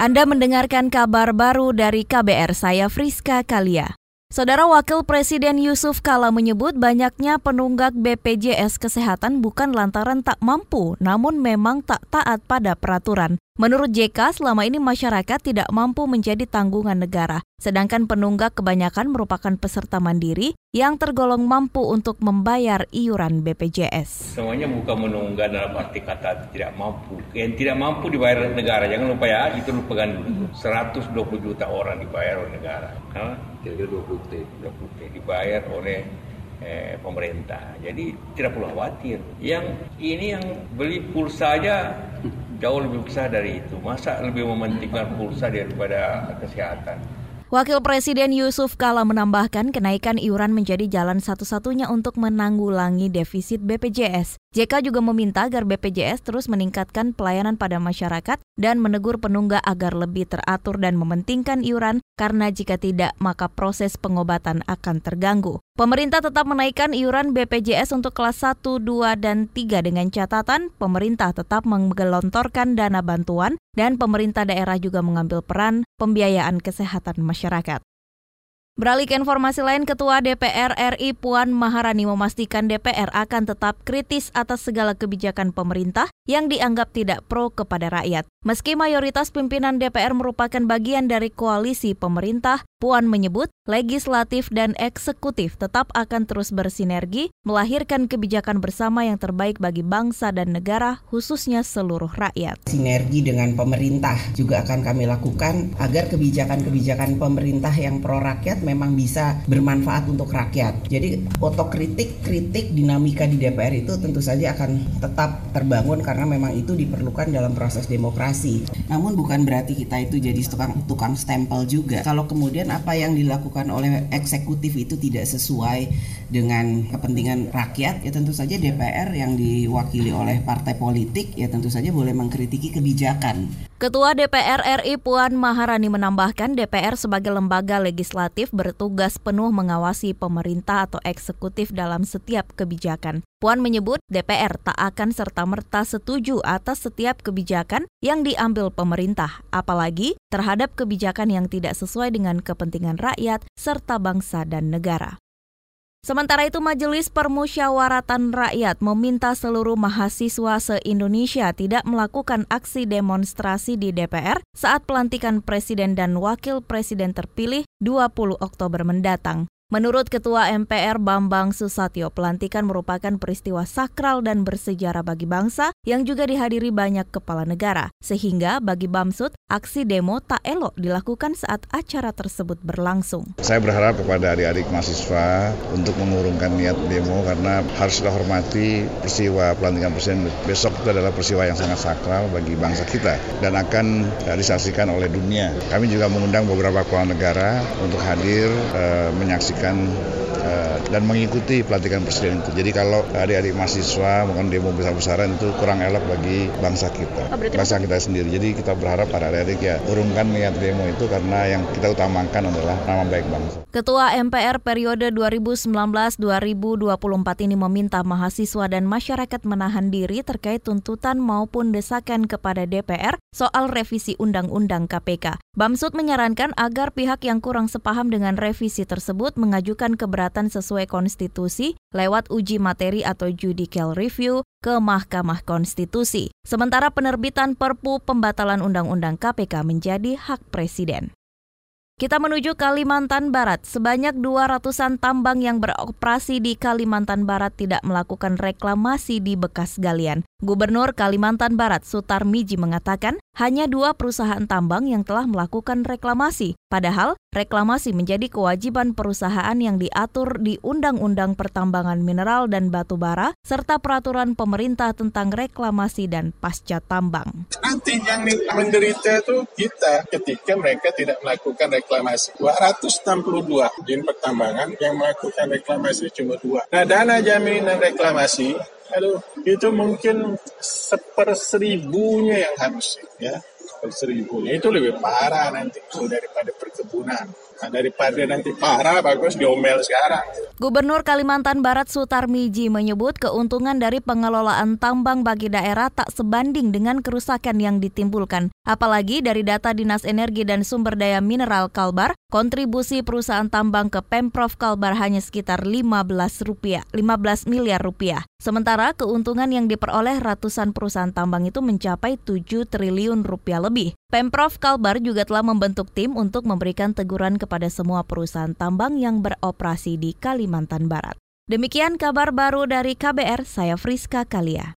Anda mendengarkan kabar baru dari KBR, saya Friska Kalia. Saudara Wakil Presiden Yusuf Kala menyebut banyaknya penunggak BPJS Kesehatan bukan lantaran tak mampu, namun memang tak taat pada peraturan. Menurut JK, selama ini masyarakat tidak mampu menjadi tanggungan negara, sedangkan penunggak kebanyakan merupakan peserta mandiri yang tergolong mampu untuk membayar iuran BPJS. Semuanya bukan menunggak dalam arti kata tidak mampu. Yang tidak mampu dibayar negara, jangan lupa ya, itu lupakan dulu. 120 juta orang dibayar oleh negara. Kira-kira 20 T. 20 T dibayar oleh eh, pemerintah. Jadi tidak perlu khawatir. Yang ini yang beli pulsa aja jauh lebih besar dari itu. Masa lebih mementingkan pulsa daripada kesehatan? Wakil Presiden Yusuf Kala menambahkan kenaikan iuran menjadi jalan satu-satunya untuk menanggulangi defisit BPJS. JK juga meminta agar BPJS terus meningkatkan pelayanan pada masyarakat dan menegur penunggak agar lebih teratur dan mementingkan iuran karena jika tidak maka proses pengobatan akan terganggu. Pemerintah tetap menaikkan iuran BPJS untuk kelas 1, 2, dan 3 dengan catatan pemerintah tetap menggelontorkan dana bantuan dan pemerintah daerah juga mengambil peran pembiayaan kesehatan masyarakat. Beralih ke informasi lain, Ketua DPR RI Puan Maharani memastikan DPR akan tetap kritis atas segala kebijakan pemerintah yang dianggap tidak pro kepada rakyat. Meski mayoritas pimpinan DPR merupakan bagian dari koalisi pemerintah, Puan menyebut legislatif dan eksekutif tetap akan terus bersinergi melahirkan kebijakan bersama yang terbaik bagi bangsa dan negara, khususnya seluruh rakyat. Sinergi dengan pemerintah juga akan kami lakukan agar kebijakan-kebijakan pemerintah yang pro rakyat memang bisa bermanfaat untuk rakyat. Jadi otokritik, kritik, dinamika di DPR itu tentu saja akan tetap terbangun karena memang itu diperlukan dalam proses demokrasi. Namun bukan berarti kita itu jadi tukang tukang stempel juga. Kalau kemudian apa yang dilakukan oleh eksekutif itu tidak sesuai dengan kepentingan rakyat, ya tentu saja DPR yang diwakili oleh partai politik ya tentu saja boleh mengkritiki kebijakan. Ketua DPR RI Puan Maharani menambahkan DPR sebagai lembaga legislatif bertugas penuh mengawasi pemerintah atau eksekutif dalam setiap kebijakan. Puan menyebut DPR tak akan serta-merta setuju atas setiap kebijakan yang diambil pemerintah, apalagi terhadap kebijakan yang tidak sesuai dengan kepentingan rakyat serta bangsa dan negara. Sementara itu Majelis Permusyawaratan Rakyat meminta seluruh mahasiswa se-Indonesia tidak melakukan aksi demonstrasi di DPR saat pelantikan presiden dan wakil presiden terpilih 20 Oktober mendatang. Menurut Ketua MPR Bambang Susatyo, pelantikan merupakan peristiwa sakral dan bersejarah bagi bangsa yang juga dihadiri banyak kepala negara. Sehingga bagi Bamsud, aksi demo tak elok dilakukan saat acara tersebut berlangsung. Saya berharap kepada adik-adik mahasiswa untuk mengurungkan niat demo karena harus hormati peristiwa pelantikan presiden besok itu adalah peristiwa yang sangat sakral bagi bangsa kita dan akan disaksikan oleh dunia. Kami juga mengundang beberapa kepala negara untuk hadir e, menyaksikan uh, dan mengikuti pelantikan presiden itu. Jadi kalau adik-adik mahasiswa melakukan demo besar-besaran itu kurang elok bagi bangsa kita, oh, bangsa kita sendiri. Jadi kita berharap para adik-adik ya urungkan niat demo itu karena yang kita utamakan adalah nama baik bangsa. Ketua MPR periode 2019-2024 ini meminta mahasiswa dan masyarakat menahan diri terkait tuntutan maupun desakan kepada DPR soal revisi Undang-Undang KPK. Bamsud menyarankan agar pihak yang kurang sepaham dengan revisi tersebut mengajukan keberatan sesuai konstitusi lewat uji materi atau judicial review ke Mahkamah Konstitusi. Sementara penerbitan Perpu pembatalan Undang-Undang KPK menjadi hak Presiden. Kita menuju Kalimantan Barat. Sebanyak 200-an tambang yang beroperasi di Kalimantan Barat tidak melakukan reklamasi di bekas galian. Gubernur Kalimantan Barat Sutar Miji mengatakan hanya dua perusahaan tambang yang telah melakukan reklamasi. Padahal, reklamasi menjadi kewajiban perusahaan yang diatur di Undang-Undang Pertambangan Mineral dan Batu Bara serta peraturan pemerintah tentang reklamasi dan pasca tambang. Nanti yang menderita itu kita ketika mereka tidak melakukan reklamasi. 262 di pertambangan yang melakukan reklamasi cuma dua. Nah, dana jaminan reklamasi aduh itu mungkin seperseribunya yang harus ya seperseribunya itu lebih parah nanti daripada perkebunan daripada nanti parah, bagus diomel sekarang. Gubernur Kalimantan Barat Sutarmiji menyebut keuntungan dari pengelolaan tambang bagi daerah tak sebanding dengan kerusakan yang ditimbulkan. Apalagi dari data Dinas Energi dan Sumber Daya Mineral Kalbar, kontribusi perusahaan tambang ke Pemprov Kalbar hanya sekitar 15 rupiah, 15 miliar rupiah. Sementara keuntungan yang diperoleh ratusan perusahaan tambang itu mencapai 7 triliun rupiah lebih. Pemprov Kalbar juga telah membentuk tim untuk memberikan teguran kepada semua perusahaan tambang yang beroperasi di Kalimantan Barat. Demikian kabar baru dari KBR, saya Friska Kalia.